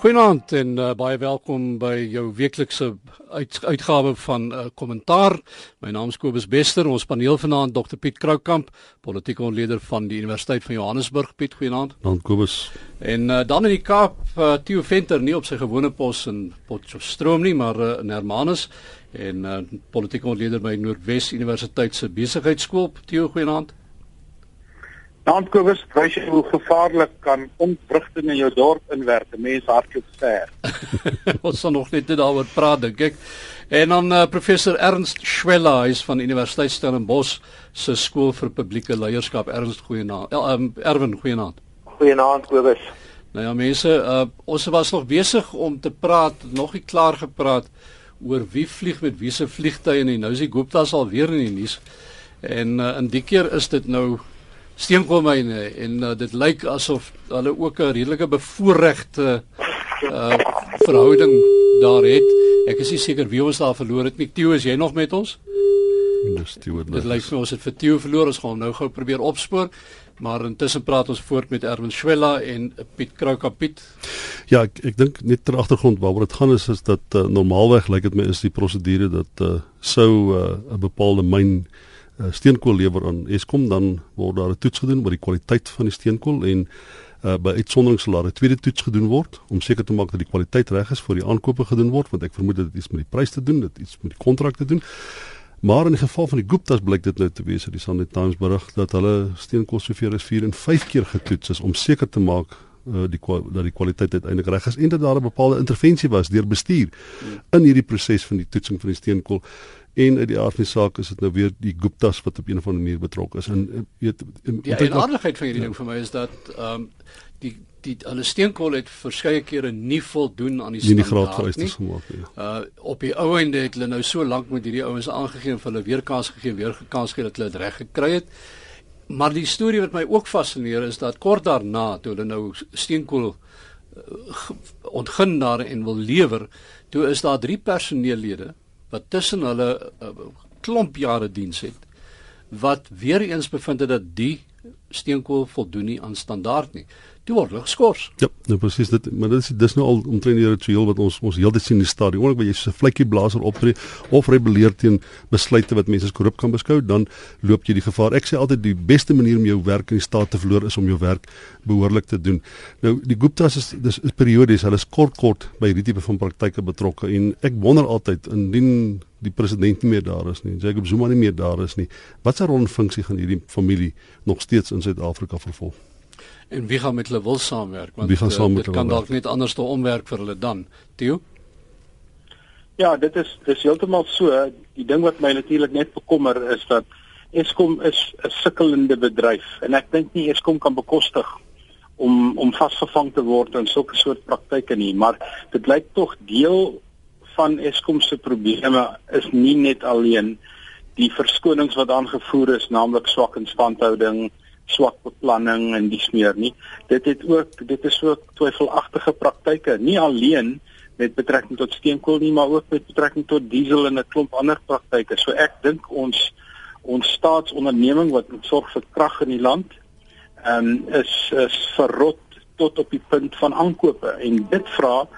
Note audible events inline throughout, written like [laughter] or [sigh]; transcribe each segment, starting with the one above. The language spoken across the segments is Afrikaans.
Goeienaand en uh, baie welkom by jou weeklikse uit, uitgawe van uh, eh, kommentaar. My naam is Kobus Bester. Ons paneel vanaand Dr Piet Kroukamp, politieke ontleder van die Universiteit van Johannesburg. Piet, goeienaand. Dan Kobus. En uh, dan in die Kaap, uh, Theo Venter nie op sy gewone pos in Potchefstroom nie, maar uh, in Hermanus en uh, politieke ontleder by Noordwes Universiteit se besigheidskool. Theo, goeienaand. Dankkobus, wys jy hoe gevaarlik kan ontwrigting in jou dorp inwerk. Mense hardloop ver. [laughs] Ons sal nog net daaroor praat, dink ek. En dan uh, professor Ernst Schwella, is van Universiteit Stellenbosch se skool vir publieke leierskap. Ernst, goeienaand. Ja, um, Erwin, goeienaand. Goeienaand, Kobus. Nou ja, mense, uh, ons was nog besig om te praat, nog nie klaar gepraat oor wie vlieg met wie se vliegtye en nou is die Gupta's al weer in die nuus. En uh, in die keer is dit nou steenkoolmyne en uh, dit lyk asof hulle ook 'n redelike bevoorregte uh verhouding daar het. Ek is nie seker wie ons daar verloor het nie. Theo, is jy nog met ons? Dis Theo. Dit lyk vir ons het vir Theo verloor. Ons gaan nou gou probeer opspoor. Maar intussen praat ons voort met Erwin Schwella en Piet Kroukapiet. Ja, ek ek dink net ter agtergrond waaroor dit gaan is is dat uh, normaalweg lyk dit my is die prosedure dat uh, sou 'n uh, bepaalde myn uh, steenkool lewer aan Eskom dan word daar 'n toets gedoen oor die kwaliteit van die steenkool en uh, by uitsondering sal daar 'n tweede toets gedoen word om seker te maak dat die kwaliteit reg is voor die aankope gedoen word want ek vermoed dit iets met die prys te doen dit iets met die kontrak te doen. Maar in die geval van die Gupta's blyk dit nou te wees dat die Sunday Times berig dat hulle steenkool soveel as 4 en 5 keer getoets is om seker te maak uh, die dat die kwaliteit uiteindelik reg is en dat daar 'n bepaalde intervensie was deur bestuur in hierdie proses van die toetsing van die steenkool en uit die aard van die saak is dit nou weer die Guptas wat op 'n of ander manier betrokke is en eh, weet die aardigheid van hierdie ja. ding vir my is dat ehm um, die die hulle steenkool het verskeie kere nie voldoen aan die standaard nie. Nie die graad vereistes gemaak nie. Uh op die ou einde het hulle nou so lank met hierdie ouens aangegee vir hulle weer kans gegee, weer kans gegee dat hulle dit reg gekry het. Maar die storie wat my ook fascineer is dat kort daarna toe hulle nou steenkool uh, ontgin daar en wil lewer, toe is daar drie personeellede wat tussen hulle 'n uh, klomp jare diens het wat weer eens bevind het dat die steenkool voldoen nie aan standaard nie. Toe word hulle geskort. Ja, nou presies dit, maar dit is dis nou al omtrent die ritueel wat ons ons heeltyd sien in die stad. Oomblik wat jy so 'n vletjie blaser optree of rebelleer teen besluite wat mense as korrup kan beskou, dan loop jy die gevaar. Ek sê altyd die beste manier om jou werk in die staat te verloor is om jou werk behoorlik te doen. Nou die Gupta's is dis is periodies, hulle is kort kort by hierdie tipe van praktyke betrokke en ek wonder altyd indien die president nie meer daar is nie, Jacob Zuma nie meer daar is nie, watse rol en funksie gaan hierdie familie nog steeds in Suid-Afrika vervul? En wie gaan met hulle wil saamwerk? Want uh, dit kan dalk net anders te omwerk vir hulle dan. Theo? Ja, dit is dis heeltemal so. Die ding wat my natuurlik net bekommer is dat Eskom is 'n sukkelende bedryf en ek dink nie Eskom kan bekostig om om vasgevang te word in sulke soort praktyke nie, maar dit lyk tog deel van Eskom se probleme is nie net alleen die verskonings wat aangevoer is, naamlik swak instandhouding, swak beplanning en dis meer nie. Dit het ook dit is ook twyfelagtige praktyke, nie alleen met betrekking tot steenkool nie, maar ook met betrekking tot diesel en 'n klomp ander praktyke. So ek dink ons ons staatsonderneming wat moet sorg vir krag in die land, ehm um, is is verrot tot op die punt van aankope en dit vra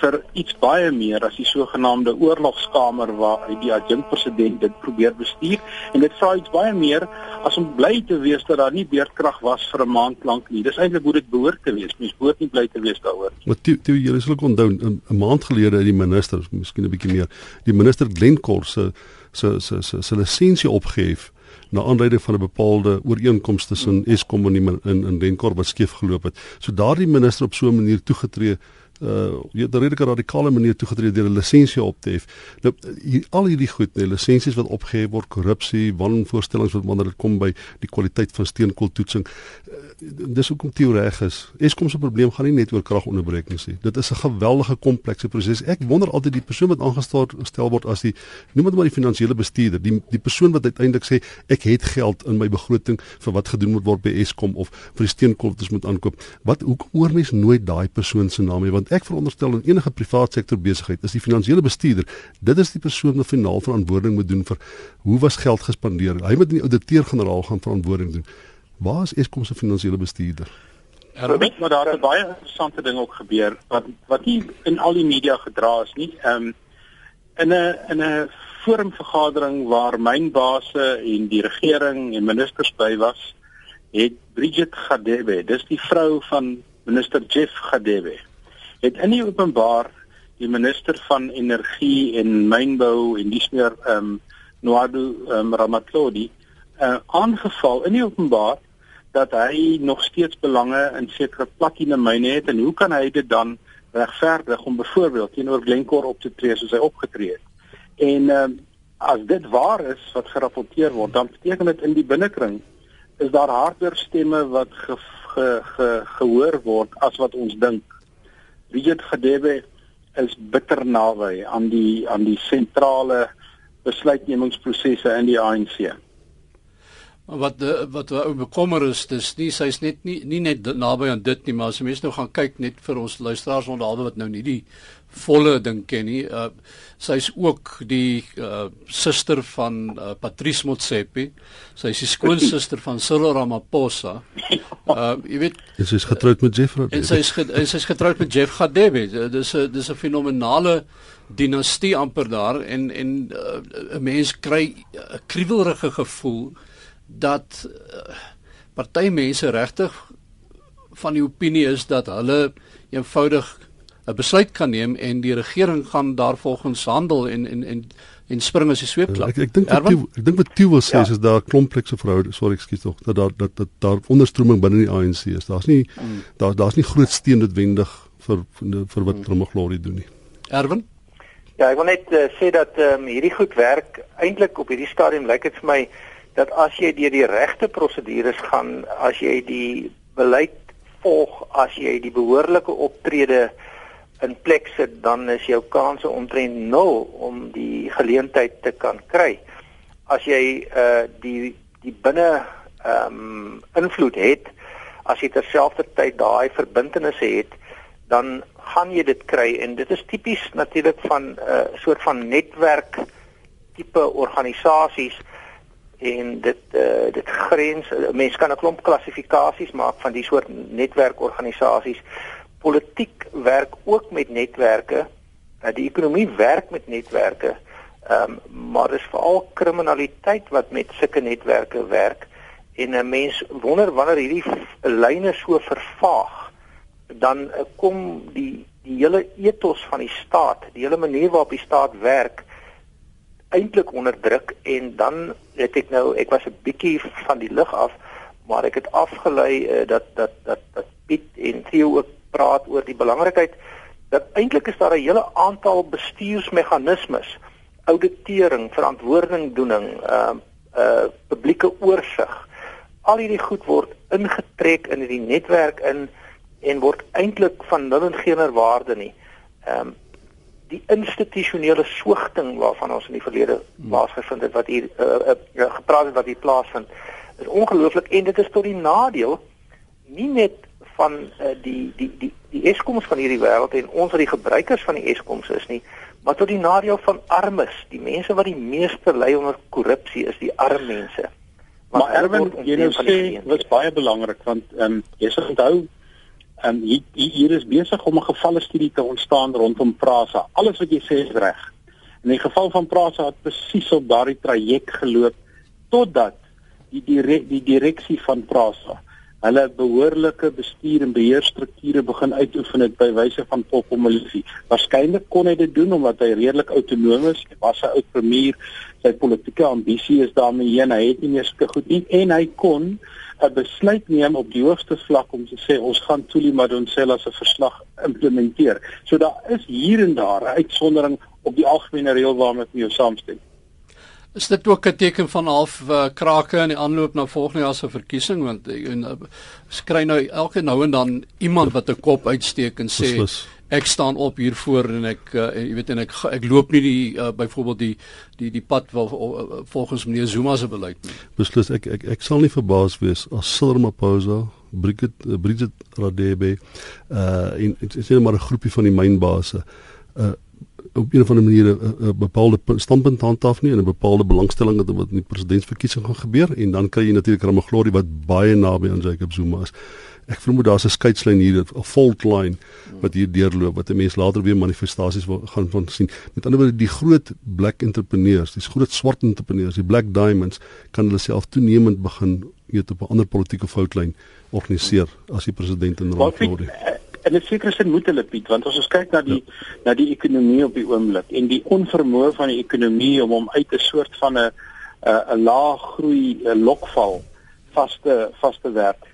vir iets baie meer as die sogenaamde oorlogskamer waar die adjunk president dit probeer bestuur en dit vra iets baie meer as om bly te wees dat daar nie beerdkrag was vir 'n maand lank nie. Dis eintlik hoe dit behoort te wees. Mens behoort nie bly te wees daaroor. Maar toe toe julle sal onthou 'n maand gelede het die minister, miskien 'n bietjie meer, die minister Glencore se se se se se lisensie opgehef na aanleiding van 'n bepaalde ooreenkoms tussen Eskom en in in Glencore wat skeef geloop het. So daardie minister op so 'n manier toegetree uh jy het 'n redelike radikale manier toegetree deur 'n lisensie op te hef. Nou hier, al hierdie goed, nee, lisensies wat opgehef word, korrupsie, wanvoorstellings wat wanneer dit kom by die kwaliteit van steenkooltoetsing. Uh, dis hoekom Theo reg is. Eskom se probleem gaan nie net oor kragonderbrekings nie. Dit is 'n geweldige komplekse proses. Ek wonder altyd die persoon wat aangestel word as die noem dit maar die finansiële bestuurder, die die persoon wat uiteindelik sê ek het geld in my begroting vir wat gedoen moet word by Eskom of vir die ons moet aankoop. Wat hoekom hoor mense nooit daai persoon se naam nie? Want ek veronderstel in enige privaat sektor besigheid is die finansiële bestuurder. Dit is die persoon wat finaal verantwoording moet doen vir hoe was geld gespandeer. Hy moet die ouditeur-generaal gaan verantwoording doen. Waar is Eskom se finansiële bestuurder? Weet, maar daar het baie interessante dinge ook gebeur wat wat nie in al die media gedra is nie. Ehm um, in 'n in 'n forumvergadering waar mynbase en die regering en ministers by was, het Bridget Gadebe, dis die vrou van minister Jeff Gadebe, het in die openbaar die minister van energie en mynbou en dis meer ehm um, Noadu um, Ramatlodi uh, aangeval in die openbaar dat hy nog steeds belange in sekere platina myne het en hoe kan hy dit dan regverdig om byvoorbeeld teenoor Glencore op te tree soos hy opgetree het. En uh, as dit waar is wat gerapporteer word, dan beteken dit in die binnekring is daar harder stemme wat ge, ge, ge, gehoor word as wat ons dink. Richard Gedebe is bitter naby aan die aan die sentrale besluitnemingsprosesse in die ANC wat de, wat ou bekommer is dis nie sy's net nie nie net naby aan dit nie maar as jy mens nou gaan kyk net vir ons luisteraars onderhalwe wat nou nie die volle ding ken nie uh, sy's ook die uh, suster van uh, Patrice Motsepe. Sy's die skoonsister van Cyril Ramaphosa. Uh, [laughs] jy weet sy's getroud met Jeff Radebe en sy's sy's getroud met Jeff Gadebe. Dis 'n dis 'n fenominale dinastie amper daar en en 'n uh, mens kry 'n kriewelrige gevoel dat uh, party mense regtig van die opinie is dat hulle eenvoudig 'n besluit kan neem en die regering gaan daarvolgens handel en en en en spring as die sweepklap. Ek ek dink ek dink wat Tieu wil sê ja. is daar 'n komplekse verhouding, sorry ekskuus tog, dat daar dat, dat daar onderstroming binne die ANC is. Daar's nie mm. daar daar's nie groot steun noodwendig vir vir wat Trump mm. glorie doen nie. Erwin? Ja, ek wil net uh, sê dat ehm um, hierdie goed werk eintlik op hierdie stadium lyk dit vir my dat as jy deur die regte prosedures gaan, as jy die beleid volg, as jy die behoorlike optrede in plek sit, dan is jou kanse omtrent nul om die geleentheid te kan kry. As jy uh die die binne ehm um, invloed het, as jy terselfdertyd daai verbintenisse het, dan gaan jy dit kry en dit is tipies natuurlik van 'n uh, soort van netwerk tipe organisasies en dit uh, dit grens mense kan 'n klomp klassifikasies maak van die soort netwerkorganisasies. Politiek werk ook met netwerke. Uh, die ekonomie werk met netwerke um, maar dis veral kriminaliteit wat met sulke netwerke werk. En 'n mens wonder wanneer hierdie lyne so vervaag dan uh, kom die die hele ethos van die staat die hele manier waarop die staat werk eintlik onderdruk en dan het ek nou ek was 'n bietjie van die lig af maar ek het afgelei uh, dat dat dat dat Piet en Theo ook praat oor die belangrikheid dat eintlik is daar 'n hele aantal bestuursmeganismes auditering verantwoordingdoening ehm uh, uh publieke oorsig al hierdie goed word ingetrek in hierdie netwerk in en word eintlik van nul en geen waarde nie. Ehm um, die institusionele swigting waarvan ons in die verlede plaasgevind het wat hier uh, uh, gepraat het wat hier plaasvind is ongelooflik en dit is tot die nadeel nie net van uh, die die die die Eskoms van hierdie wêreld en ons wat die gebruikers van die Eskoms is nie maar tot die nadeel van armes die mense wat die meeste ly onder korrupsie is die arm mense. Maar, Erwin jy nou sê wat baie belangrik want ehm um, jy sê onthou en hier, hier is besig om 'n gevalle studie te ontstaan rondom Prasa. Alles wat jy sê is reg. In die geval van Prasa het presies op daardie traject geloop totdat die direk, die direksie van Prasa hulle behoorlike bestuur en beheerstrukture begin uitoefen het by wyse van popomolisie. Waarskynlik kon hy dit doen omdat hy redelik autonoom is. Hy was 'n oud premier. Sy politieke ambisie is daarmee heen. Hy het nie meer sulke goed nie en hy kon 'n besluit neem op die hoogste vlak om te sê ons gaan Tuli Madonsela se verslag implementeer. So daar is hier en daar 'n uitsondering op die algemene reël waarmee ek jou saamstem. Is dit ook 'n teken van half uh, krake in die aanloop na volgende jaar se verkiesing want uh, skry nou elke nou en dan iemand wat 'n kop uitsteek en sê Beslis ek staan op hier voor en ek uh, jy weet en ek ek loop nie die uh, byvoorbeeld die die die pad wel uh, volgens meneer Zuma se beleid nie. Beslis ek ek ek sal nie verbaas wees as Silma Maposa, Bridget uh, Bridget Radebe uh in dit is net maar 'n groepie van die mynbase uh op 'n of ander manier 'n bepaalde standpunt handhaaf nie en 'n bepaalde belangstelling het wat in die presidentsverkiesing gaan gebeur en dan kry jy natuurlik Ramaglorie wat baie naby aan Jacob Zuma is ek vermoed daar's 'n skeidslyn hier, 'n fault line wat hier deurloop wat 'n mens later weer manifestasies wil gaan van sien. Met ander woorde, die groot black entrepreneurs, die groot swart entrepreneurs, die black diamonds kan hulle self toenemend begin weet op 'n ander politieke foutlyn organiseer as die president in raad word. En dit seker sin moet hulle Piet want as ons kyk na die ja. na die ekonomie op die oomblik en die onvermoë van die ekonomie om hom uit 'n soort van 'n 'n lae groei lokval vaste vaste werk.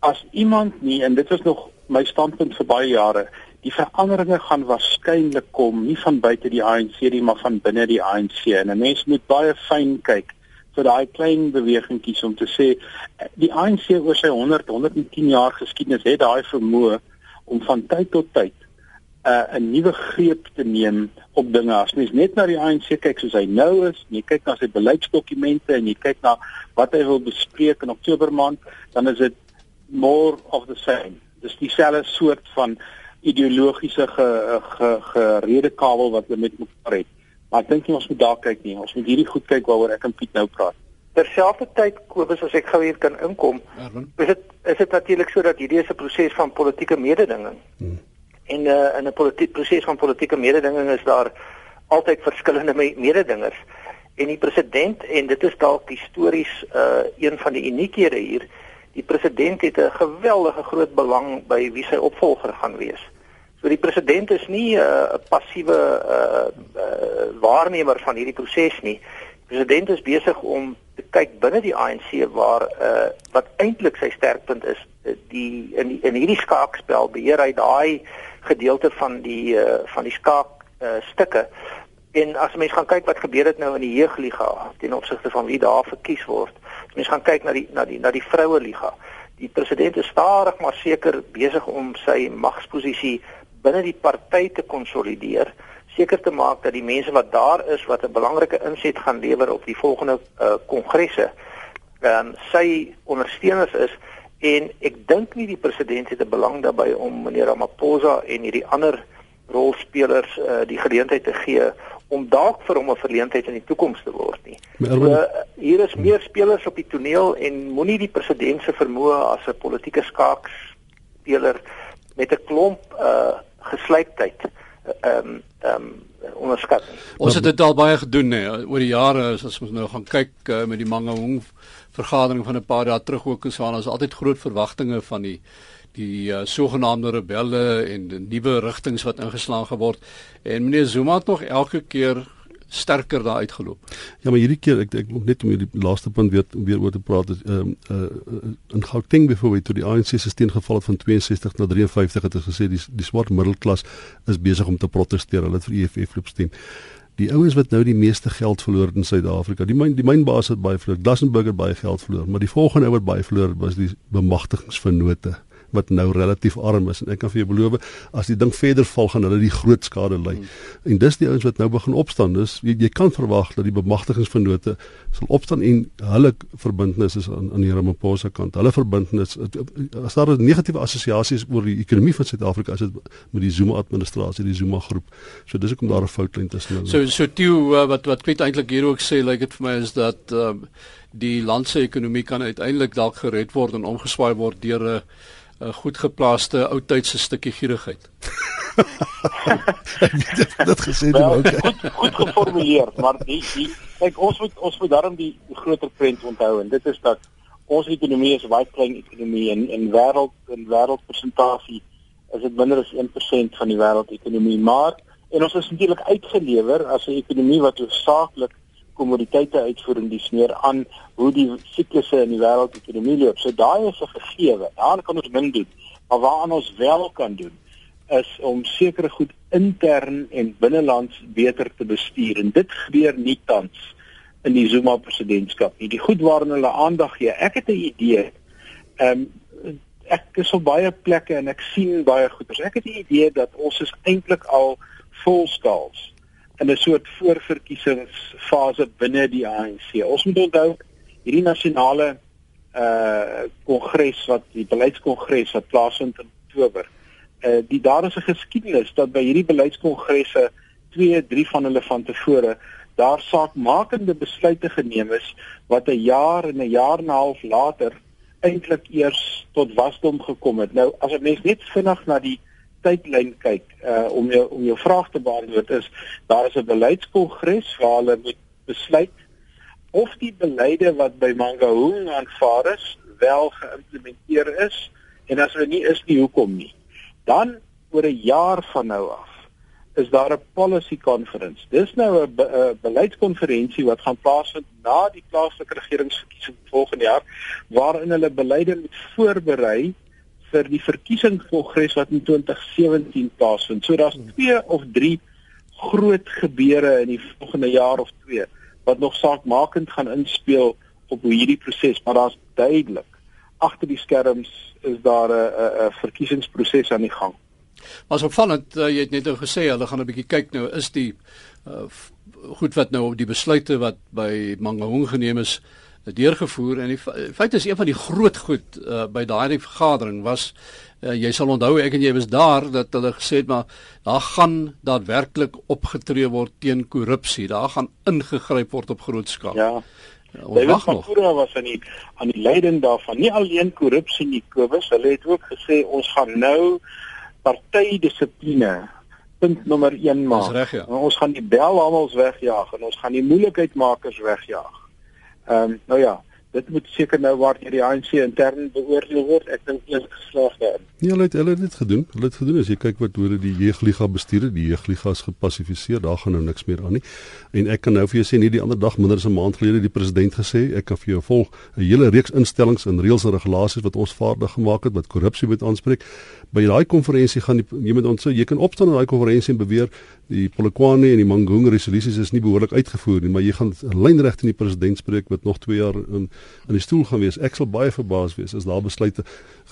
As iemand nie en dit was nog my standpunt vir baie jare, die veranderinge gaan waarskynlik kom nie van buite die ANC nie, maar van binne die ANC en 'n mens moet baie fyn kyk vir daai klein bewegingkies om te sê die ANC oor sy 100 110 jaar geskiedenis het daai vermoë om van tyd tot tyd uh, 'n nuwe greep te neem op dinge. As mens net na die ANC kyk soos hy nou is, jy kyk na sy beleidsdokumente en jy kyk na wat hy wil bespreek in Oktober maand, dan is dit more of the same. Dis dieselfde soort van ideologiese ge, ge wat hulle met mekaar het. Maar ek dink nie ons moet daar kyk nie. Ons moet hierdie goed kyk waaroor ek en Piet nou praat. Terselfdertyd Kobus as ek gou hier kan inkom. Erwin. Is dit is dit natuurlik so dat hierdie is 'n proses van politieke mededinging. Hmm. En uh, in 'n politieke proses van politieke mededinging is daar altyd verskillende me mededingers. En die president en dit is dalk histories uh een van die uniekhede hier. Die president het 'n geweldige groot belang by wie sy opvolger gaan wees. So die president is nie 'n uh, passiewe uh, uh waarnemer van hierdie proses nie. President is besig om te kyk binne die ANC waar uh wat eintlik sy sterkpunt is, die in die, in hierdie skaakspel beheer hy daai gedeelte van die uh, van die skaak uh, stukke. En as mens gaan kyk wat gebeur het nou in die jeugliga ten opsigte van wie daar verkies word. As mens gaan kyk na die na die na die vroue liga. Die president is stadig maar seker besig om sy magsposisie binne die party te konsolideer, seker te maak dat die mense wat daar is wat 'n belangrike inset gaan lewer op die volgende uh, kongresse, ehm um, sy ondersteuners is en ek dink nie die president het 'n belang daarbey om meneer Ramaphosa en hierdie ander rolspelers uh, die geleentheid te gee om dalk vir hom 'n verleentheid in die toekoms te word nie. So, uh, hier is meer spelers op die toneel en moenie die president se vermoë as 'n politieke skaakspeler met 'n klomp uh geslyptheid ehm um, ehm um, onderskat. Ons het dit al baie gedoen hè oor die jare as ons nou gaan kyk uh, met die Mangaung vergadering van 'n paar dae terug ook en so aan. Ons altyd groot verwagtinge van die die uh, sogenaamde rebelle en die nuwe rigtings wat ingeslaan geword. En meneer Zuma het nog elke keer sterker daar uitgeloop. Ja, maar hierdie keer ek ek moet net om hierdie laaste punt weer weer oor te praat is ehm uh, uh, in Gauteng byvoorbeeld toe die ANC se steen geval het van 62 na 53 het gesê die die swart middelklas is besig om te proteseer. Hulle het vir EFF loop stem die ouens wat nou die meeste geld verloor in Suid-Afrika. Die myn die mynbaas het baie verloor. Glassenburg het baie geld verloor, maar die volgende ou wat baie verloor was die bemagtigingsvennote wat nou relatief arm is en ek kan vir jou beloof as die ding verder val gaan hulle die groot skade ly. Hmm. En dis die ouens wat nou begin opstaan. Dus jy, jy kan verwag dat die bemagtigingsvennote sal opstaan en hulle verbintenis is aan aan die Ramaphosa kant. Hulle verbintenis as daar negatiewe assosiasies oor die ekonomie van Suid-Afrika is dit met die Zuma administrasie, die Zuma groep. So dis hoekom daar 'n foutlyn tussen hulle. So so toe uh, wat wat Piet eintlik hier ook sê, lyk like dit vir my is dat uh, die land se ekonomie kan uiteindelik dalk gered word en omgeswaai word deur 'n uh, 'n goed geplaaste ou tydse stukkie gierigheid. dit dit gesê well, okay. goed goed geformuleer, maar die die kyk ons moet ons moet daarom die, groter prent onthou en dit is dat ons ekonomie is 'n baie klein ekonomie en in wêreld in wêreldpresentasie is dit minder as 1% van die wêreldekonomie, maar en ons is natuurlik uitgelewer as 'n ekonomie wat hoofsaaklik kommoditeite uitvoering dis meer aan hoe die siklusse in die wêreldekonomie loop. So daai is 'n gegewe. Daar kan ons min doen. Maar wat ons wel kan doen is om sekere goed intern en binnelands beter te bestuur en dit gebeur nie tans in die Zuma presidentskap nie. Die goed waarna hulle aandag gee. Ek het 'n idee. Ehm um, ek is op baie plekke en ek sien baie goeders. Ek het 'n idee dat ons is eintlik al volskaals in 'n soort voorverkiesingsfase binne die ANC. Ons moet onthou hierdie nasionale uh kongres wat die beleidskongres wat plaasvind in Oktober. Uh die daar is 'n geskiedenis dat by hierdie beleidskongresse 2, 3 van hulle van tevore daar saakmakende besluite geneem is wat 'n jaar en 'n jaar en 'n half later eintlik eers tot wasdom gekom het. Nou as 'n mens net vinnig na die tydlyn kyk, uh om jou om jou vraag te beantwoord is daar is 'n beleidskongres waar hulle moet besluit of die beleide wat by Mangaung aanvaar is wel geïmplementeer is en as hulle nie is nie, hoekom nie? Dan oor 'n jaar van nou af is daar 'n policy conference. Dis nou 'n be beleidskonferensie wat gaan plaasvind na die plaaslike regeringsverkiesing volgende jaar waarin hulle beleide moet voorberei vir die verkiesingskongres wat in 2017 plaasvind. So daar's 2 of 3 groot gebeure in die volgende jaar of 2 wat nog saakmakend gaan inspel op hoe hierdie proses, maar daar's duidelik agter die skerms is daar 'n 'n verkiesingsproses aan die gang. Maar opvallend, uh, jy het net nou gesê hulle gaan 'n bietjie kyk nou is die uh, goed wat nou op die besluite wat by Mangaung geneem is uh, deurgevoer en die feit is een van die groot goed uh, by daai vergadering was uh, jy sal onthou ek en jy was daar dat hulle gesê het maar daar gaan daadwerklik opgetree word teen korrupsie daar gaan ingegryp word op groot skaal ja Hulle was nog was aan die aan die leiding daarvan nie alleen korrupsie nie Kobus hulle het ook gesê ons gaan nou partydissipline punt nommer 1 maak. Reg, ja. Ons gaan die belhamels wegjaag en ons gaan die moeilikheidmakers wegjaag. Ehm um, nou ja, dit moet seker nou waar die ANC intern beoordeel word. Ek dink eers geslaag daarin. Nee, hulle het hulle het dit gedoen. Hulle het gedoen as jy kyk wat hoe die jeugliga bestuur het, die jeugliga is gepassifiseer. Daar gaan nou niks meer aan nie. En ek kan nou vir jou sê nie die ander dag minder as 'n maand gelede die president gesê ek kan vir jou volg 'n hele reeks instellings en reëls en regulasies wat ons vaardig gemaak het wat korrupsie moet aanspreek. By daai konferensie gaan die, jy moet onthou jy kan opstaan in daai konferensie en beweer die Polokwane en die Mangaung resolusies is nie behoorlik uitgevoer nie, maar jy gaan lynreg teen die president spreek wat nog 2 jaar in in die stoel gaan wees. Ek sal baie verbaas wees as daar besluite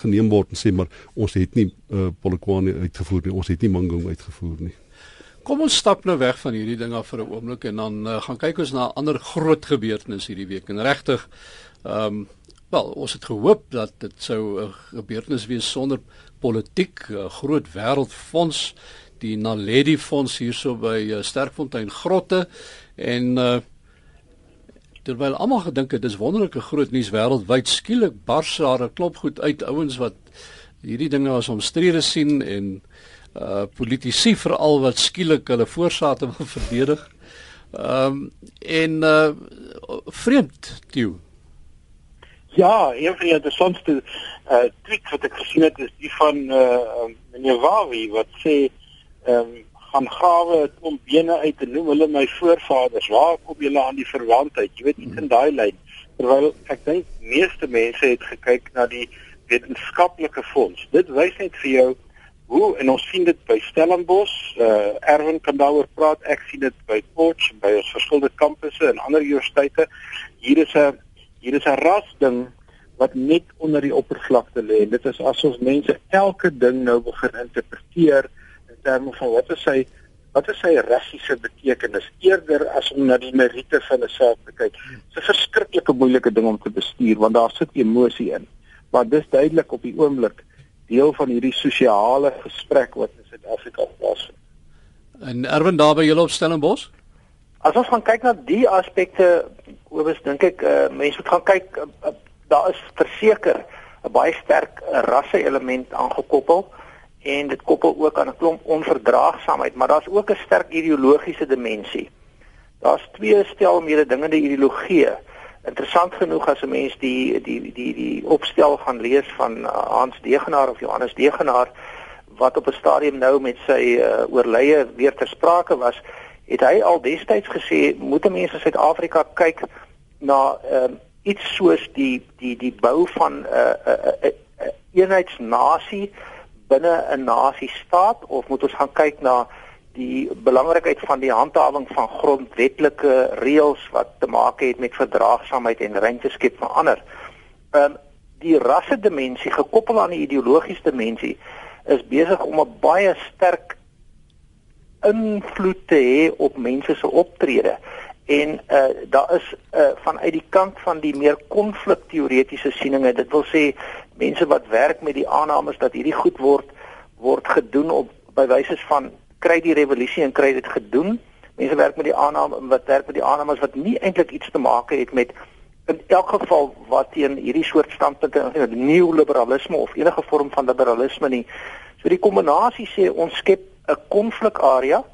geneem word en sê maar ons het nie uh, Polokwane uitgevoer nie, ons het nie Mangaung uitgevoer nie. Kom ons stap nou weg van hierdie dinge vir 'n oomblik en dan uh, gaan kyk ons na 'n ander groot gebeurtenis hierdie week. En regtig ehm um, wel, ons het gehoop dat dit sou 'n gebeurtenis wees sonder politiek, 'n groot wêreldfonds, die Naledi fonds hierso by uh, Sterkfontein grotte en uh, terwyl almal gedink het dis wonderlike groot nuus wêreldwyd skielik bars daar 'n klop goed uit ouens wat hierdie dinge as omstrede sien en uh politici veral wat skielik hulle voorsate [laughs] wil verdedig. Ehm um, en uh vreemd toe. Ja, een van die interessantste uh tweets wat ek gesien het is die van uh meneer Wawi wat sê ehm um, gaan grawe 'n klomp bene uit en noem hulle my voorvaders. Waar kom julle aan die verwantheid? Jy weet iets in daai lyn. Terwyl ek dink meeste mense het gekyk na die wetenskaplike fonds. Dit wys net vir jou hoe en ons sien dit by Stellenbosch, uh Erwin kan daaroor praat. Ek sien dit by Potch, by ons verskillende kampusse en ander universiteite. Hier is 'n hier is 'n ras ding wat net onder die oppervlakte lê. Dit is asof mense elke ding nou begin interpreteer terme van wat is sy wat is sy rassiese betekenis eerder as om na die meriete van 'n saak te kyk. Dit is 'n verskriklike moeilike ding om te bestuur want daar sit emosie in. Maar dis duidelik op die oomblik deel van hierdie sosiale gesprek wat in Suid-Afrika plaasvind. En Erwin daar by julle op Stellenbosch? As ons gaan kyk na die aspekte, oewes dink ek uh, mense moet gaan kyk uh, uh, daar is verseker 'n baie sterk rasse element aangekoppel en dit koppel ook aan 'n klomp onverdraagsaamheid, maar daar's ook 'n sterk ideologiese dimensie. Daar's twee stel mededingende ideologieë. Interessant genoeg as 'n mens die die die die opstel gaan lees van uh, Hans Degenaar of Johannes Degenaar wat op 'n stadium nou met sy uh, oorleye weer ter sprake was, het hy al destyds gesê moet mense in Suid-Afrika kyk na uh, iets soos die die die bou van 'n uh, 'n uh, uh, uh, eenheidsnasie binne 'n nasie staat of moet ons gaan kyk na die belangrikheid van die handhawing van grondwetlike reëls wat te maak het met verdraagsaamheid en ruimte skep vir ander. Ehm um, die rasse dimensie gekoppel aan die ideologiese dimensie is besig om 'n baie sterk invloed te hê op mense se optrede en uh daar is uh vanuit die kant van die meer konflikteoretiese sieninge dit wil sê mense wat werk met die aannames dat hierdie goed word word gedoen op by wyse van kry die revolusie en kry dit gedoen mense werk met die aanname wat werk met die aannames wat nie eintlik iets te maak het met in elk geval wat teen hierdie soort standpunte in neoliberalisme of enige vorm van liberalisme nie. So die kombinasie sê ons skep 'n konflikarea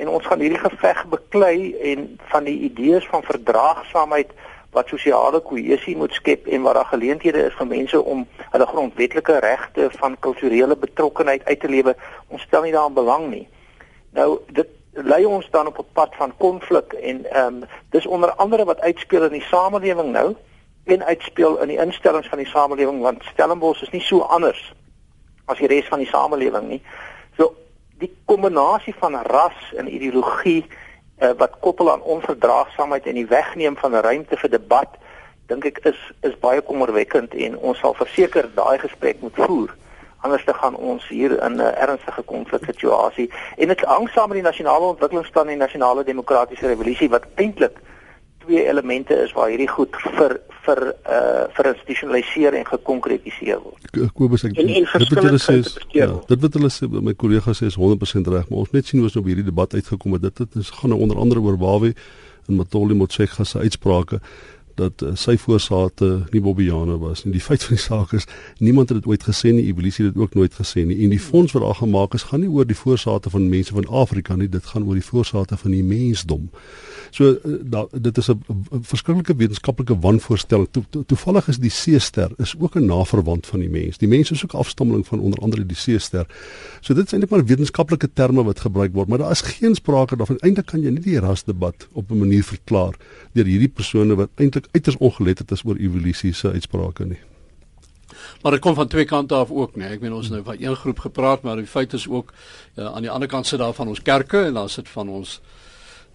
en ons gaan hierdie geveg beklei en van die idees van verdraagsaamheid wat sosiale kohesie moet skep en waar daar geleenthede is vir mense om hulle grondwetlike regte van kulturele betrokkenheid uit te lewe. Ons stel nie daaraan belang nie. Nou dit lei ons dan op 'n pad van konflik en ehm um, dis onder andere wat uitspeel in die samelewing nou en uitspeel in die instellings van die samelewing want Stellenbosch is nie so anders as die res van die samelewing nie. Die kombinasie van ras en ideologie uh, wat koppel aan onverdraagsaamheid en die wegneem van ruimte vir debat dink ek is is baie kommerwekkend en ons sal verseker daai gesprek moet voer. Anders te gaan ons hier in 'n ernstige konfliksituasie en dit hang saam met die nasionale ontwikkelingsplan en die nasionale demokratiese revolusie wat eintlik twee elemente is waar hierdie goed vir vir uh vir institusionaliseer en gekonkretiseer word. Kobus ek en, en dit wat hulle sê is ja, dit wat hulle sê my kollega sê is 100% reg, maar ons net sien hoe ons op hierdie debat uitgekom het. Dit het ons gaan nou onder andere oor Wawe en Matoli Motshekga se uitsprake dat uh, sy voorsate nie Bobbiane was nie. Die feit van die saak is niemand het dit ooit gesê nie, evolusie het dit ook nooit gesê nie. En die fonds wat daar gemaak is, gaan nie oor die voorsate van mense van Afrika nie, dit gaan oor die voorsate van die mensdom. So uh, da, dit is 'n verskriklike wetenskaplike wanvoorstelling. To, to, toevallig is die seester is ook 'n naverwant van die mens. Die mens is ook afstammeling van onder andere die seester. So dit is eintlik maar wetenskaplike terme wat gebruik word, maar daar is geen sprake daarvan. Eintlik kan jy nie die rasdebat op 'n manier verklaar deur hierdie persone wat eintlik uiters ongeletterd is oor evolusie se uitsprake nie. Maar dit kom van twee kante af ook, nee. Ek meen ons nou van een groep gepraat, maar die feit is ook uh, aan die ander kant sit daar van ons kerke en dan sit van ons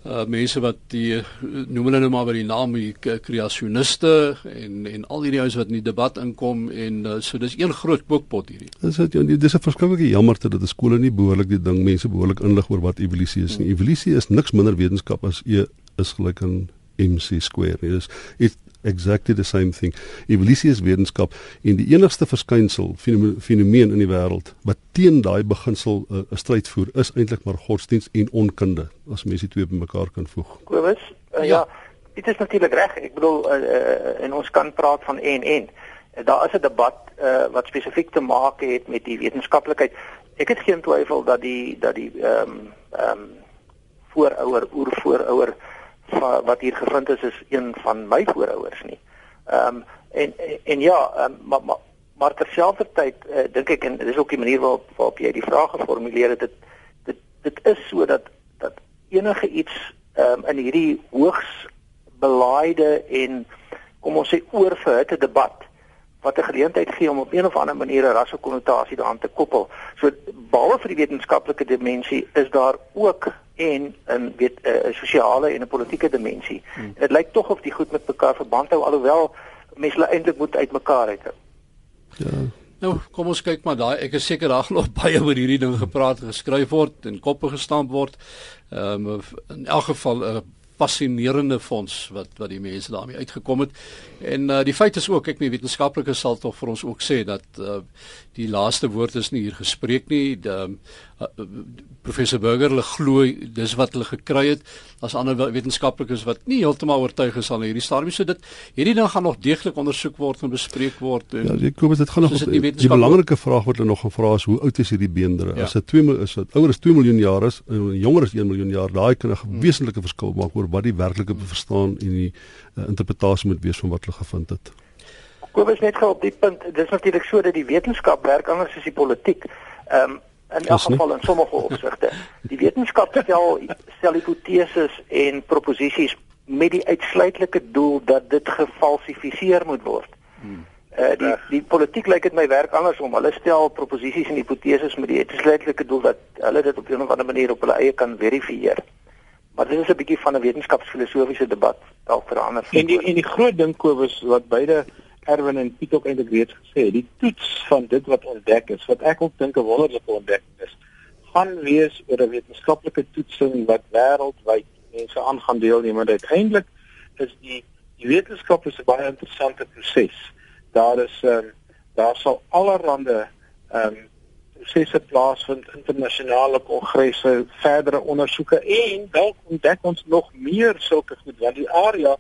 uh mense wat die noem hulle nou maar by die naam die kreasioniste en en al hierdie ouens wat in die debat inkom en uh, so dis een groot kookpot hierdie. Dis dit ja, dis 'n verskriklike jammerte dat die skole nie behoorlik die ding mense behoorlik inlig oor wat evolusie is nie. Evolusie is niks minder wetenskap as E is gelyk aan mc square. Dit is it exactly the same thing. Evolusie is wetenskap en die enigste verskynsel fenomeen in die wêreld wat teen daai beginsel uh, 'n uh, stryd voer is eintlik maar godsdiens en onkunde as mens die twee bymekaar kan voeg. Kobus, uh, ja, ja dit is natuurlik reg. Ek bedoel uh, uh, en ons kan praat van en en daar is 'n debat uh, wat spesifiek te maak het met die wetenskaplikheid. Ek het geen twyfel dat die dat die ehm um, ehm um, voorouer oervoorouer wat hier gevind is is een van my voorouers nie. Ehm um, en, en en ja, um, maar maar maar terselfdertyd uh, dink ek en dis ook die manier waarop waarop jy die vraag geformuleer het dit dit dit is sodat dat enige iets ehm um, in hierdie hoogs belaaide en kom ons sê oorverhitte debat wat 'n geleentheid gee om op een of ander manier 'n rassekonnotasie daaraan te koppel. So behalwe vir die wetenskaplike dimensie is daar ook en 'n weet 'n sosiale en 'n politieke dimensie. Hmm. Dit lyk tog of die goed met mekaar verband hou alhoewel mense hulle eintlik moet uitmekaar uit. Ja. Nou, kom ons kyk maar daai ek is seker daar [laughs] glo baie oor hierdie ding gepraat, geskryf word en koppe gestamp word. Ehm um, in elk geval 'n uh, fascinerende fonds wat wat die mense daarmee uitgekom het. En uh, die feit is ook ek meen wetenskaplikes sal tog vir ons ook sê dat uh, die laaste woord is nie hier gespreek nie. Die uh, professor Burger hulle glo dis wat hulle gekry het as ander wetenskaplikes wat nie heeltemal oortuig is aan hierdie stadium so dit hierdie ding gaan nog deeglik ondersoek word en bespreek word en Ja, ek glo dit gaan nog die, die belangrike vraag wat hulle nog gevra is hoe oud is hierdie beendere? Ja. As dit 2 is dit ouer as 2 miljoen jaar is en jonger as 1 miljoen jaar, daai kan 'n hmm. wesenlike verskil maak oor wat die werklike verstaan en die uh, interpretasie moet wees van wat hulle gevind het. Kobus net gou op die punt, dis natuurlik so dat die wetenskap werk anders as die politiek. Ehm um, in elk geval in sommige opsigte. Die wetenskap stel stel hipoteses en proposisies met die uitsluitlike doel dat dit gefalsifiseer moet word. Hmm. Uh, die die politiek lyk dit my werk andersom. Hulle stel proposisies en hipoteses met die uitsluitlike doel dat hulle dit op 'n of ander manier op hulle eie kan verifieer. Maar dit is 'n bietjie van 'n wetenskapsfilosofiese debat dalk vir ander. En die en die groot ding Kobus wat beide Erwin en Piet ook eintlik reeds gesê, die toets van dit wat ontdek is, wat ek ook dink 'n wonderlike ontdekking is, gaan wees oor 'n wetenskaplike toetsing wat wêreldwyd mense aan gaan deelneem. Maar uiteindelik is die die wetenskap is 'n baie interessante proses. Daar is um, daar sal allerhande ehm um, prosesse plaasvind, internasionale kongresse, verdere ondersoeke en dalk ontdek ons nog meer sulke goed want die area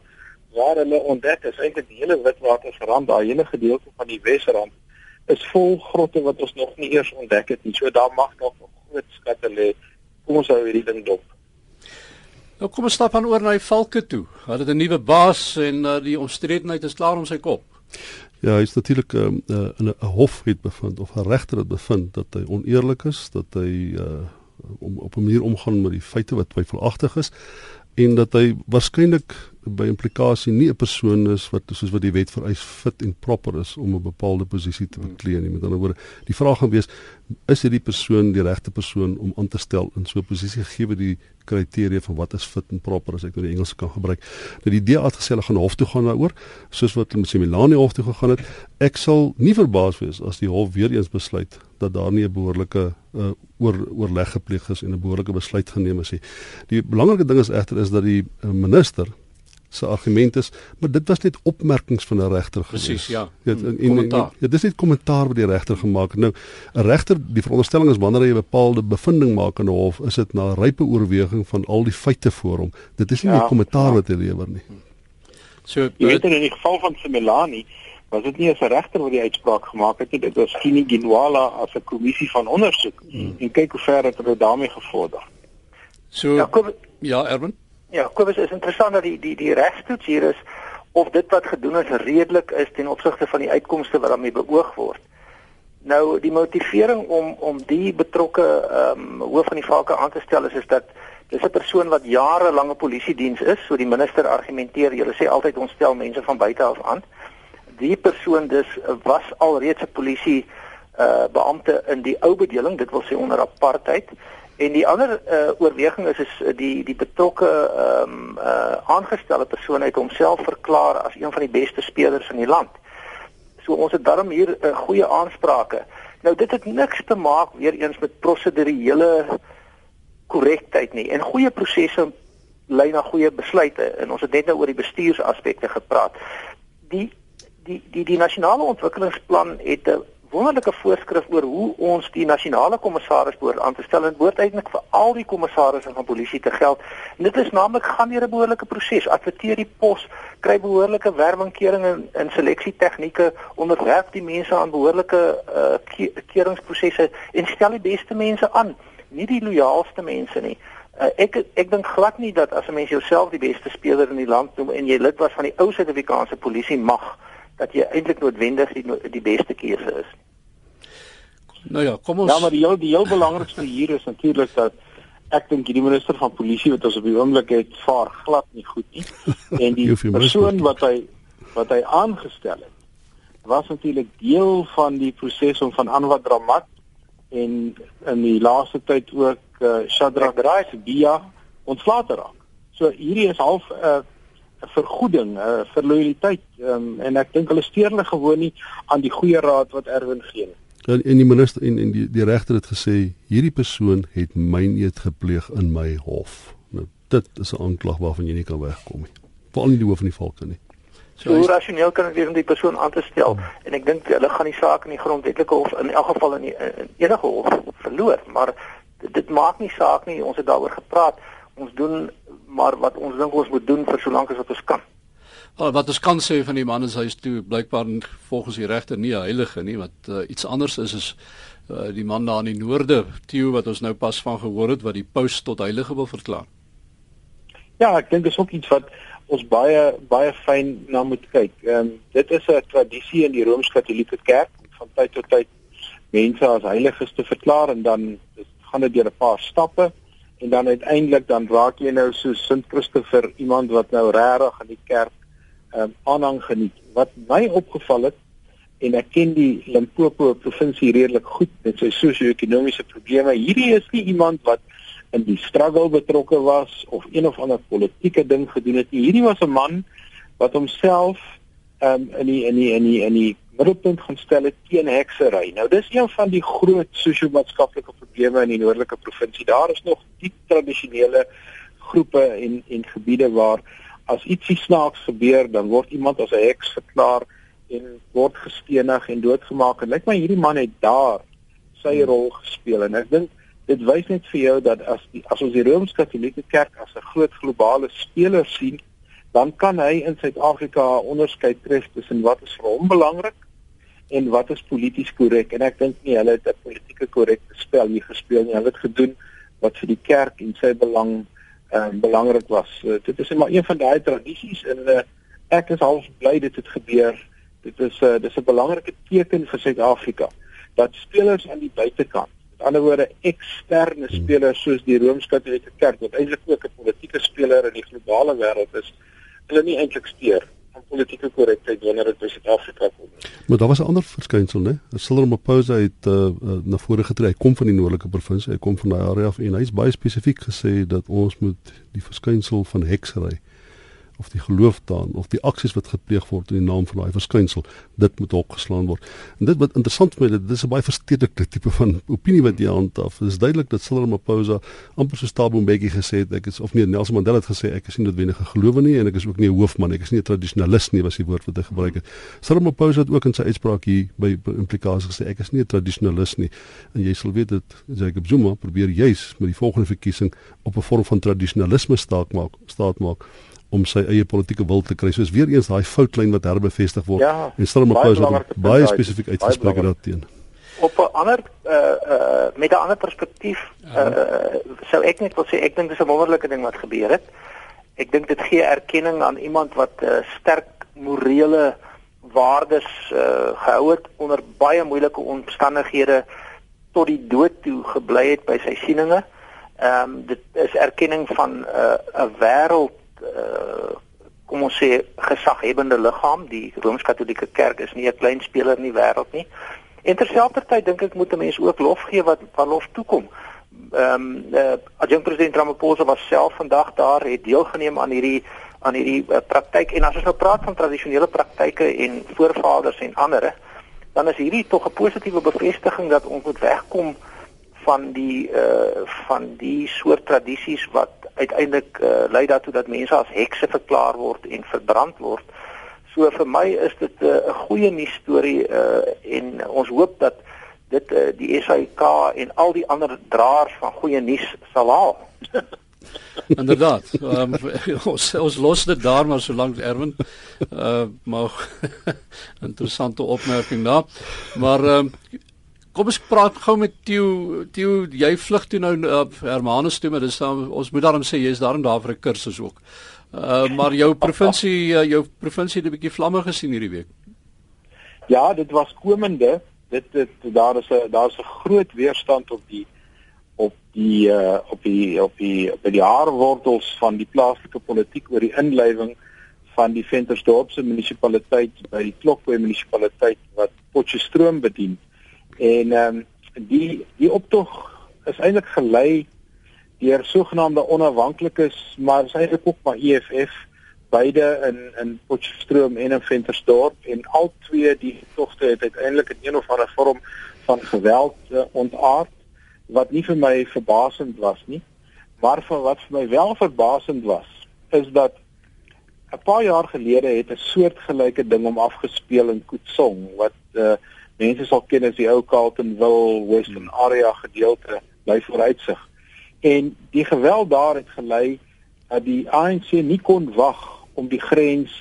waar hulle ontdek is eintlik die hele Witwatersrand, daai hele gedeelte van die Wesrand is vol grotte wat ons nog nie eers ontdek het nie. So daar mag nog groot skatte lê. Kom ons hou hierdie ding dop. Nou kom ons stap aan oor na die valke toe. Hulle het 'n nuwe baas en uh, die omstredenheid is klaar om sy kop. Ja, hy is natuurlik um, uh, in 'n hof het bevind of 'n regter het bevind dat hy oneerlik is, dat hy uh, om op 'n manier omgaan met die feite wat twyfelagtig is en dat hy waarskynlik by implikasie nie 'n persoon is wat soos wat die wet vereis fit en proper is om 'n bepaalde posisie te beklee nie. Met ander woorde, die vraag gaan wees is hierdie persoon die regte persoon om aan te stel in so 'n posisie gegee die kriteria van wat is fit en proper as ek nou die Engels kan gebruik. Nou die DA het gesê hulle gaan hof toe gaan daaroor, soos wat hulle met Semilani hof toe gegaan het. Ek sal nie verbaas wees as die hof weer eens besluit dat daar nie 'n behoorlike uh, oor oorleg gepleeg is en 'n behoorlike besluit geneem is nie. Die belangrike ding is egter is dat die uh, minister se argument is, maar dit was net opmerkings van 'n regter gewees. Presies, ja. Ja, en, en, en, ja, dis net kommentaar wat die regter gemaak het. Nou, 'n regter, die veronderstelling is wanneer hy 'n bepaalde bevinding maak in 'n hof, is dit na rype oorweging van al die feite voor hom. Dit is nie 'n ja, kommentaar ja. wat hy lewer nie. So, jy weet in die geval van Simelani was dit nie as 'n regter wat die uitspraak gemaak het nie, dit was Kini Ginwala as 'n kommissie van ondersoek. Hmm. En kyk hoe ver het hulle daarmee gevorder. So Ja, kom, ja Erwin. Ja, Kobus is interessant dat die die die regstoets hier is of dit wat gedoen is redelik is ten opsigte van die uitkomste wat daarmee beoog word. Nou die motivering om om die betrokke ehm um, hoof van die valke aan te stel is is dat dis 'n persoon wat jare lange polisie diens is, so die minister argumenteer, jy sê altyd ons stel mense van buite af aan. Die persoon dus was alreeds 'n polisie uh beampte in die ou bedeling, dit wil sê onder apartheid En die ander uh, oorweging is is die die betrokke ehm um, uh, aangestelde persoon het homself verklaar as een van die beste spelers in die land. So ons het daarom hier 'n uh, goeie aansprake. Nou dit het niks te maak weer eens met prosedurele korrektheid nie. En goeie prosesse lei na goeie besluite. En ons het net nou oor die bestuursaspekte gepraat. Die die die die nasionale ontwikkelingsplan het 'n wonderlike voorskrif oor hoe ons die nasionale kommissaris behoort aan te stel en behoort eintlik vir al die kommissarisse van polisie te geld. En dit is naamlik gaan deur 'n behoorlike proses. Adverteer die pos, kry behoorlike werwingkering en, en seleksie tegnieke, onderwerp die mense aan behoorlike uh, keuringsprosesse en stel die beste mense aan, nie die loyaalste mense nie. Uh, ek ek dink glad nie dat as 'n mens jouself die beste speler in die land noem en jy lid was van die ou Suid-Afrikaanse polisie mag dat jy eintlik noodwendig die, die beste keuse is. Nou ja, kom ons Ja, maar die heel die heel belangrikste hier is natuurlik dat ek dink die minister van polisie wat ons op die oomblik het, vaar glad nie goed nie. [laughs] En die persoon wat hy wat hy aangestel het, was natuurlik deel van die proses om van Anwar Dramat en in die laaste tyd ook uh, Shadrack Raisbia ontslae te raak. So hierdie is half 'n uh, vergoeding uh, vir loyaliteit um, en ek dink hulle steur hulle gewoon nie aan die goeie raad wat Erwin gee nie. En, en die minister en en die die regter het gesê hierdie persoon het myn eet gepleeg in my hof. Nou dit is 'n aanklag waarvan jy nie kan wegkom nie. Veral nie die hoof van die valke nie. So hoe rasioneel kan dit wees om die persoon aan te stel? Hmm. En ek dink hulle gaan die saak in die grondwetlike hof in elk geval in, die, in enige hof verloor, maar dit maak nie saak nie. Ons het daaroor gepraat. Ons doen maar wat ons dink ons moet doen vir solank as wat ons kan. Oh, wat ons kan sê van die man is hy is toe blykbaar volgens die regter nie 'n heilige nie wat uh, iets anders is is uh, die man daar in die noorde Theo wat ons nou pas van gehoor het wat die paus tot heilige wil verklaar. Ja, ek dink dis ook iets wat ons baie baie fyn na moet kyk. Ehm um, dit is 'n tradisie in die Rooms-Katolieke Kerk van tyd tot tyd mense as heiliges te verklaar en dan gaan dit deur 'n paar stappe en dan uiteindelik dan raak jy nou so Sint Christopher iemand wat nou regtig in die kerk um, aanhang geniet. Wat my opgeval het en ek ken die Limpopo provinsie redelik goed met sy sosio-ekonomiese probleme. Hierdie is nie iemand wat in die struggle betrokke was of een of ander politieke ding gedoen het nie. Hierdie was 'n man wat homself um, in die in die in die in die middelpunt gaan stel het teen heksery. Nou dis een van die groot sosio-maatskaplike probleme in die noordelike provinsie. Daar is nog diep tradisionele groepe en en gebiede waar as ietsie snaaks gebeur, dan word iemand as 'n heks verklaar en word gestenig en doodgemaak. En lyk my hierdie man het daar sy hmm. rol gespeel en ek dink dit wys net vir jou dat as die, as ons die Rooms-Katolieke Kerk as 'n groot globale speler sien, dan kan hy in Suid-Afrika onderskei tref tussen wat is vir hom belangrik en wat is polities korrek en ek dink nie hulle het 'n politieke korrekte spel hier gespeel nie. Hulle het gedoen wat vir die kerk en sy belang uh, belangrik was. Uh, dit is maar een van daai tradisies en uh, ek is half bly dit het gebeur. Dit is 'n uh, dis 'n belangrike teken vir Suid-Afrika dat spelers aan die buitekant, met ander woorde eksterne hmm. spelers soos die Rooms-Katolieke Kerk wat eintlik ook 'n politieke speler in die globale wêreld is, hulle nie eintlik steur van politieke korrektheid wanneer dit by Suid-Afrika kom. Maar daar was 'n ander verskynsel, né? Cyril Ramaphosa het uh, uh, na vore getree. Hy kom van die noordelike provinsie, hy kom van daai area af en hy's baie spesifiek gesê dat ons moet die verskynsel van heksery of die geloof daan of die aksies wat gepleeg word in die naam van daai verskynsel dit moet opgeslaan word. En dit wat interessant vir my dit is 'n baie verstedelikte tipe van opinie wat jy handhaaf. Dit is duidelik dat Cyril Ramaphosa amper so Thabo Mbeki gesê het ek is of nee Nelson Mandela het gesê ek is nie noodwendig 'n gelowe nie en ek is ook nie 'n hoofman ek is nie 'n tradisionalis nie was die woord wat hy gebruik het. Cyril Ramaphosa het ook in sy uitspraak hier by implikasies gesê ek is nie 'n tradisionalis nie. En jy sal weet dat Jacob Zuma probeer juis met die volgende verkiesing op 'n vorm van tradisionalisme staat maak staat maak om sy eie politieke wil te kry. Soos weer eens daai foutlyn wat herbevestig word ja, en stel hom op pauze baie spesifiek uitgespreek daarteen. Op 'n ander uh uh met 'n ander perspektief uh sou ek net wil sê ek dink dis 'n wonderlike ding wat gebeur het. Ek dink dit gee erkenning aan iemand wat uh, sterk morele waardes uh gehou het onder baie moeilike omstandighede tot die dood toe gebly het by sy sieninge. Ehm um, dit is erkenning van 'n uh, 'n wêreld uh, kom ons sê gesaghebende liggaam die Rooms-Katolieke Kerk is nie 'n klein speler in die wêreld nie. En terselfdertyd dink ek moet 'n mens ook lof gee wat wat lof toekom. Ehm um, uh, adjunkt president Ramaphosa was self vandag daar het deelgeneem aan hierdie aan hierdie uh, praktyk en as ons nou praat van tradisionele praktyke en voorvaders en ander dan is hierdie tog 'n positiewe bevestiging dat ons moet wegkom van die uh van die soort tradisies wat uiteindelik uh, lei daartoe dat mense as hekse verklaar word en verbrand word. So vir my is dit uh, 'n uh, goeie nuus storie uh, en ons hoop dat dit uh, die SAK en al die ander draers van goeie nuus sal haal. [laughs] Inderdaad. Um, [laughs] ons ons los dit daar maar solank Erwin uh maar [laughs] interessante opmerking daar. Maar um, Kom ons praat gou met Theo. Theo, jy vlug toe nou op Hermanus toe, maar dis dan ons moet daarom sê jy's daarom daar vir 'n kursus ook. Uh maar jou provinsie uh, jou provinsie het 'n bietjie vlamme gesien hierdie week. Ja, dit was komende. Dit dit daar is 'n daar's 'n groot weerstand op die op die uh op die op die by die haarwortels van die plaaslike politiek oor die inlywing van die Ventersdorpse munisipaliteit by die Klokboy munisipaliteit wat Potchefstroom bedien. En ehm um, die die optog is eintlik gelei deur sogenaamde onafhanklikes, maar is eintlik ook maar EFF beide in in Potchefstroom en in Ventersdorp en al twee die togte het uiteindelik in een of ander vorm van geweld uh, ontaard wat nie vir my verbasend was nie. Maar vir wat vir my wel verbasend was, is dat 'n paar jaar gelede het 'n soortgelyke ding om afgespeel in Koetsong wat uh, mense sal ken as die ou Carltonville Western area gedeelte by vooruitsig. En die geweld daar het gelei dat die ANC nie kon wag om die grens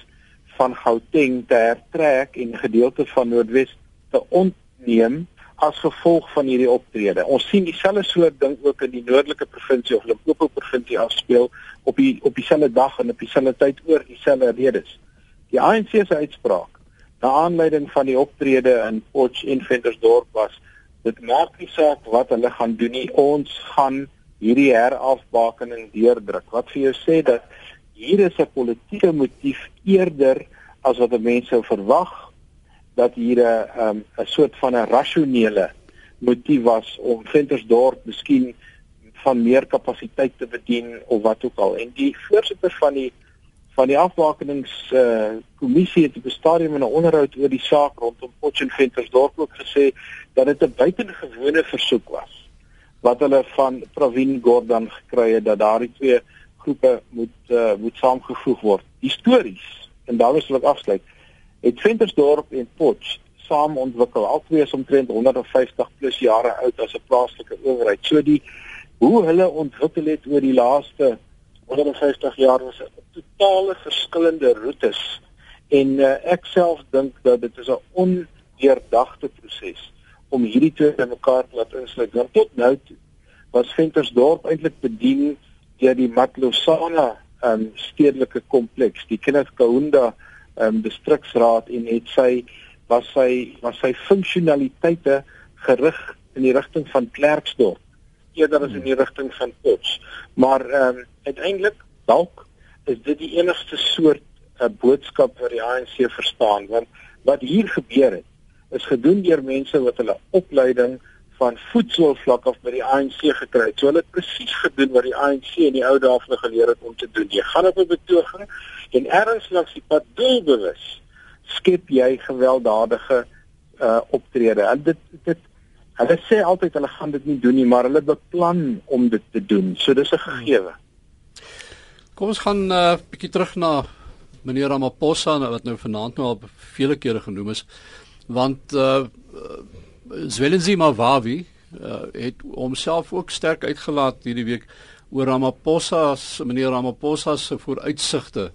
van Gauteng te hertrek en gedeelte van Noordwes te ontneem as gevolg van hierdie optrede. Ons sien dieselfde soort ding ook in die noordelike provinsie of Limpopo provinsie afspeel op die op dieselfde dag en op dieselfde tyd oor dieselfde redes. Die ANC se uitspraak na aanleiding van die optrede in Potch en Ventersdorp was dit maak nie saak wat hulle gaan doen nie ons gaan hierdie herafbakening deurdruk. Wat vir jou sê dat hier is 'n politieke motief eerder as wat mense sou verwag dat hier 'n um, 'n soort van 'n rasionele motief was om Ventersdorp miskien van meer kapasiteit te bedien of wat ook al. En die voorsitter van die van die afbakenings eh uh, kommissie het op 'n stadium in 'n onderhoud oor die saak rondom Potchefstroom ook gesê dat dit 'n buitengewone versoek was wat hulle van Pravin Gordhan gekry het dat daardie twee groepe moet uh, moet saamgevoeg word. Histories en daar is wat afsluit. Het Ventersdorp en Potch saam ontwikkel. Albei is omtrent 150 plus jare oud as 'n plaaslike owerheid. So die hoe hulle ontwikkel het oor die laaste 150 jaar was totale verskillende roetes en uh, ek self dink dat dit is 'n ondeurdagte proses om hierdie twee te mekaar te laat insluit. Want tot nou toe was Ventersdorp eintlik bedien deur die Matlosana um, stedelike kompleks, die Kenneth Kaunda um, distriksraad en het sy was sy was sy funksionaliteite gerig in die rigting van Klerksdorp eerder as in die rigting van Potch. Maar ehm um, uiteindelik dalk is dit die enigste soort 'n uh, boodskap wat die ANC verstaan want wat hier gebeur het is gedoen deur mense wat hulle opleiding van voetsoolvlak af by die ANC gekry het. So hulle het presies gedoen wat die ANC in die ou dae vir geleer het om te doen. Jy gaan op 'n betoging en ergens langs die pad doelbewus skep jy gewelddadige uh optrede. En dit dit hulle sê altyd hulle gaan dit nie doen nie, maar hulle beplan om dit te doen. So dis 'n gegewe. Kom ons gaan 'n uh, bietjie terug na meneer Ramaphosa wat nou vanaand nou al vele kere genoem is want uh Zwelinzi Mawawi uh, het homself ook sterk uitgelaat hierdie week oor Ramaphosa se meneer Ramaphosa se vooruitsigte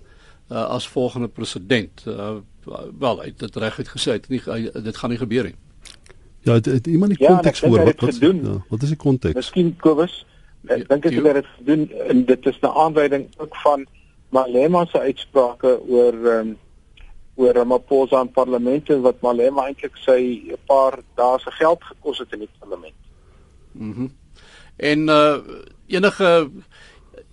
uh, as volgende president. Uh, wel, hy het dit reguit gesê, dit nie hy, dit gaan nie gebeur nie. Ja, het, het iemand die konteks ja, voor wat wat, ja, wat is die konteks? Miskien Kobus, ek dink dit het dit gedoen en dit is 'n aanwyding ook van Malema se uitsprake oor um, oor Ramaphosa in parlement en wat Malema eintlik sy 'n paar dae se geld gekos het in die parlement. Mhm. Mm en uh enige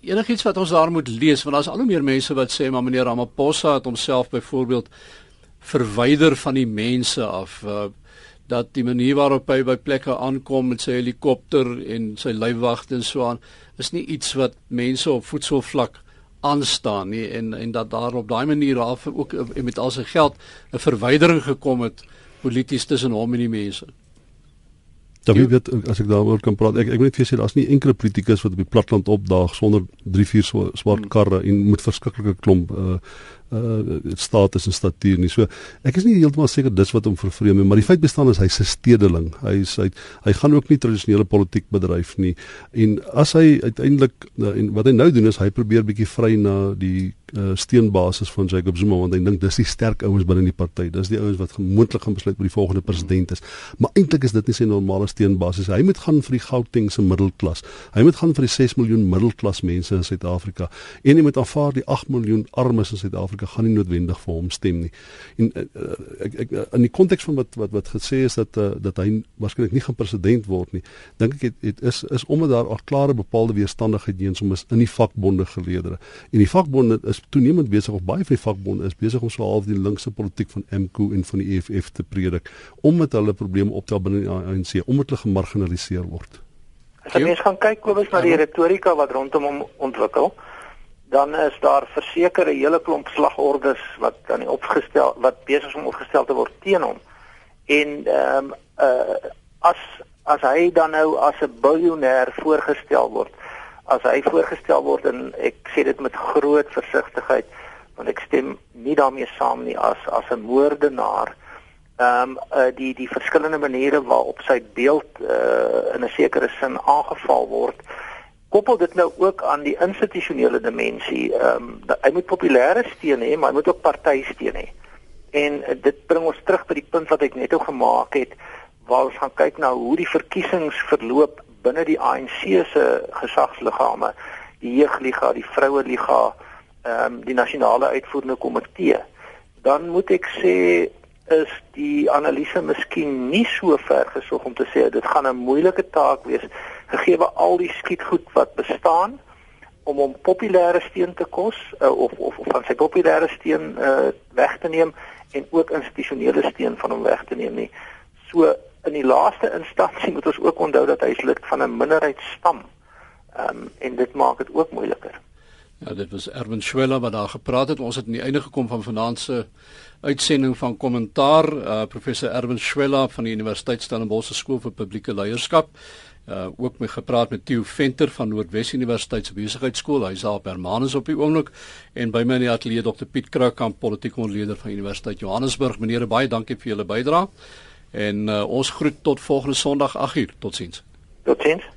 enigiets wat ons daar moet lees want daar's al hoe meer mense wat sê maar meneer Ramaphosa het homself byvoorbeeld verwyder van die mense af uh dat die manier waarop hy by plekke aankom met sy helikopter en sy lynwagte en so aan is nie iets wat mense op voetsoelvlak aanstaan nie en en dat daar op daai manier af ook met al sy geld 'n verwydering gekom het polities tussen hom en die mense. Wie weet as ek daaroor kan praat. Ek ek moet net vir sê daar's nie enkele politikus wat op die platland opdaag sonder 3 4 swart hmm. karre en met verskriklike klomp uh uh status en statuur nie. So ek is nie heeltemal seker dis wat hom vervreem nie, maar die feit bestaan is hy's 'n stedeling. Hy is hy, hy gaan ook nie tradisionele politiek bedryf nie. En as hy uiteindelik uh, en wat hy nou doen is hy probeer bietjie vry na die uh, steenbasis van Jacob Zuma want hy dink dis die sterk ouens binne die party. Dis die ouens wat moontlik gaan besluit oor die volgende president is. Maar eintlik is dit nie sy normale steenbasis. Hy moet gaan vir die Gauteng se middelklas. Hy moet gaan vir die 6 miljoen middelklas mense in Suid-Afrika en hy moet aanvaar die 8 miljoen armes in Suid-Afrika Suid-Afrika gaan nie noodwendig vir hom stem nie. En uh, ek ek in die konteks van wat wat wat gesê is dat uh, dat hy waarskynlik nie gaan president word nie. Dink ek het, het is is omdat daar al klare bepaalde weerstandigheid teens hom is in die vakbonde geleedere. En die vakbonde is toenemend besig of baie van die vakbonde is besig om so half die linkse politiek van MK en van die EFF te predik omdat hulle probleme optel binne die ANC, omdat hulle gemarginaliseer word. As jy mens gaan kyk Kobus na die retorika wat rondom hom ontwikkel, dan is daar versekerde hele klomp slagordes wat aan die opgestel wat besig is om opgestel te word teen hom. En ehm um, uh as as hy dan nou as 'n biljoenêr voorgestel word, as hy voorgestel word en ek sê dit met groot versigtigheid want ek stem nie daarmee saam nie as as 'n moordenaar. Ehm um, uh die die verskillende maniere waarop sy beeld uh in 'n sekere sin aangeval word koppel dit nou ook aan die institusionele dimensie. Ehm um, hy moet populêre steun hê, maar hy moet ook partysteun hê. En uh, dit bring ons terug by die punt wat ek net ou gemaak het waar ons gaan kyk na hoe die verkiesings verloop binne die ANC se gesagsliggame, die jeugliga, die vroue liga, ehm um, die nasionale uitvoerende komitee. Dan moet ek sê is die analise miskien nie so ver gesog om te sê dit gaan 'n moeilike taak wees gegee al die skietgoed wat bestaan om hom populêre steun te kos uh, of, of of van sy populêre steun uh, weg te neem en ook institusionele steun van hom weg te neem nie. So in die laaste instansie [laughs] moet ons ook onthou dat hy is lid van 'n minderheidsstam. Ehm um, en dit maak dit ook moeiliker. Ja, dit was Erwin Schwella wat daar gepraat het. Ons het aan die einde gekom van vanaand se uitsending van kommentaar. Uh, professor Erwin Schwella van die Universiteit Stellenbosch Skool vir Publieke Leierskap. Uh ook met gepraat met Theo Venter van Noordwes Universiteit se Besigheidskool. Hy's daar permanent op die oomblik en by my in die ateljee Dr Piet Krakamp, politieke ontleder van Universiteit Johannesburg. Meneere baie dankie vir julle bydrae. En uh, ons groet tot volgende Sondag 8uur. Totsiens. Totsiens.